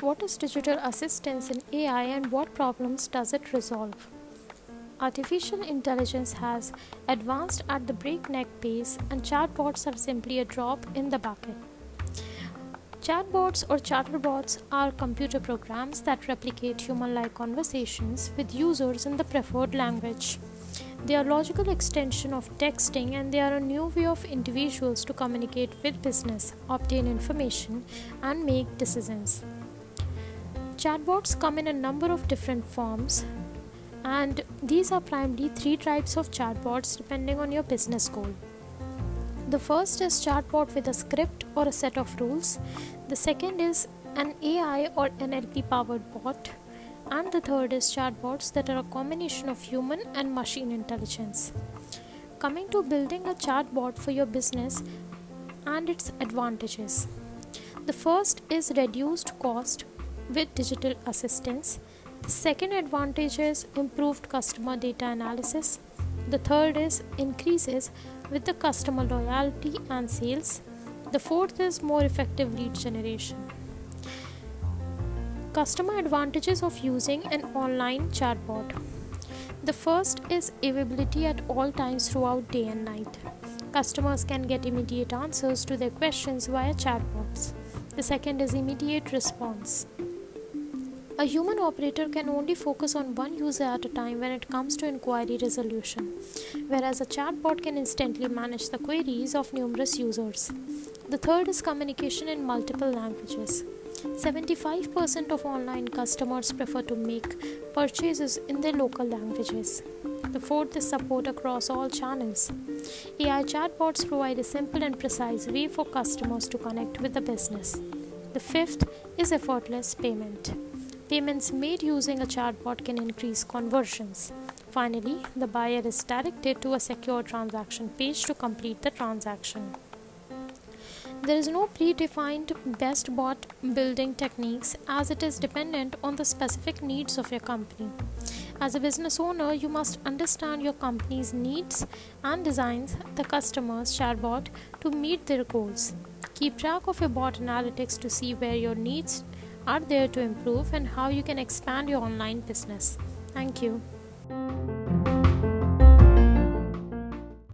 What is digital assistance in AI and what problems does it resolve? Artificial intelligence has advanced at the breakneck pace, and chatbots are simply a drop in the bucket. Chatbots or chatterbots are computer programs that replicate human like conversations with users in the preferred language. They are logical extension of texting and they are a new way of individuals to communicate with business, obtain information and make decisions. Chatbots come in a number of different forms, and these are primarily three types of chatbots depending on your business goal. The first is chatbot with a script or a set of rules. The second is an AI or NLP powered bot. And the third is chatbots that are a combination of human and machine intelligence. Coming to building a chatbot for your business and its advantages. The first is reduced cost with digital assistance. The second advantage is improved customer data analysis. The third is increases with the customer loyalty and sales. The fourth is more effective lead generation. Customer advantages of using an online chatbot. The first is availability at all times throughout day and night. Customers can get immediate answers to their questions via chatbots. The second is immediate response. A human operator can only focus on one user at a time when it comes to inquiry resolution, whereas a chatbot can instantly manage the queries of numerous users. The third is communication in multiple languages. 75% of online customers prefer to make purchases in their local languages. The fourth is support across all channels. AI chatbots provide a simple and precise way for customers to connect with the business. The fifth is effortless payment. Payments made using a chatbot can increase conversions. Finally, the buyer is directed to a secure transaction page to complete the transaction. There is no predefined best bot building techniques as it is dependent on the specific needs of your company. As a business owner, you must understand your company's needs and designs the customer's chatbot to meet their goals. Keep track of your bot analytics to see where your needs are there to improve and how you can expand your online business. Thank you.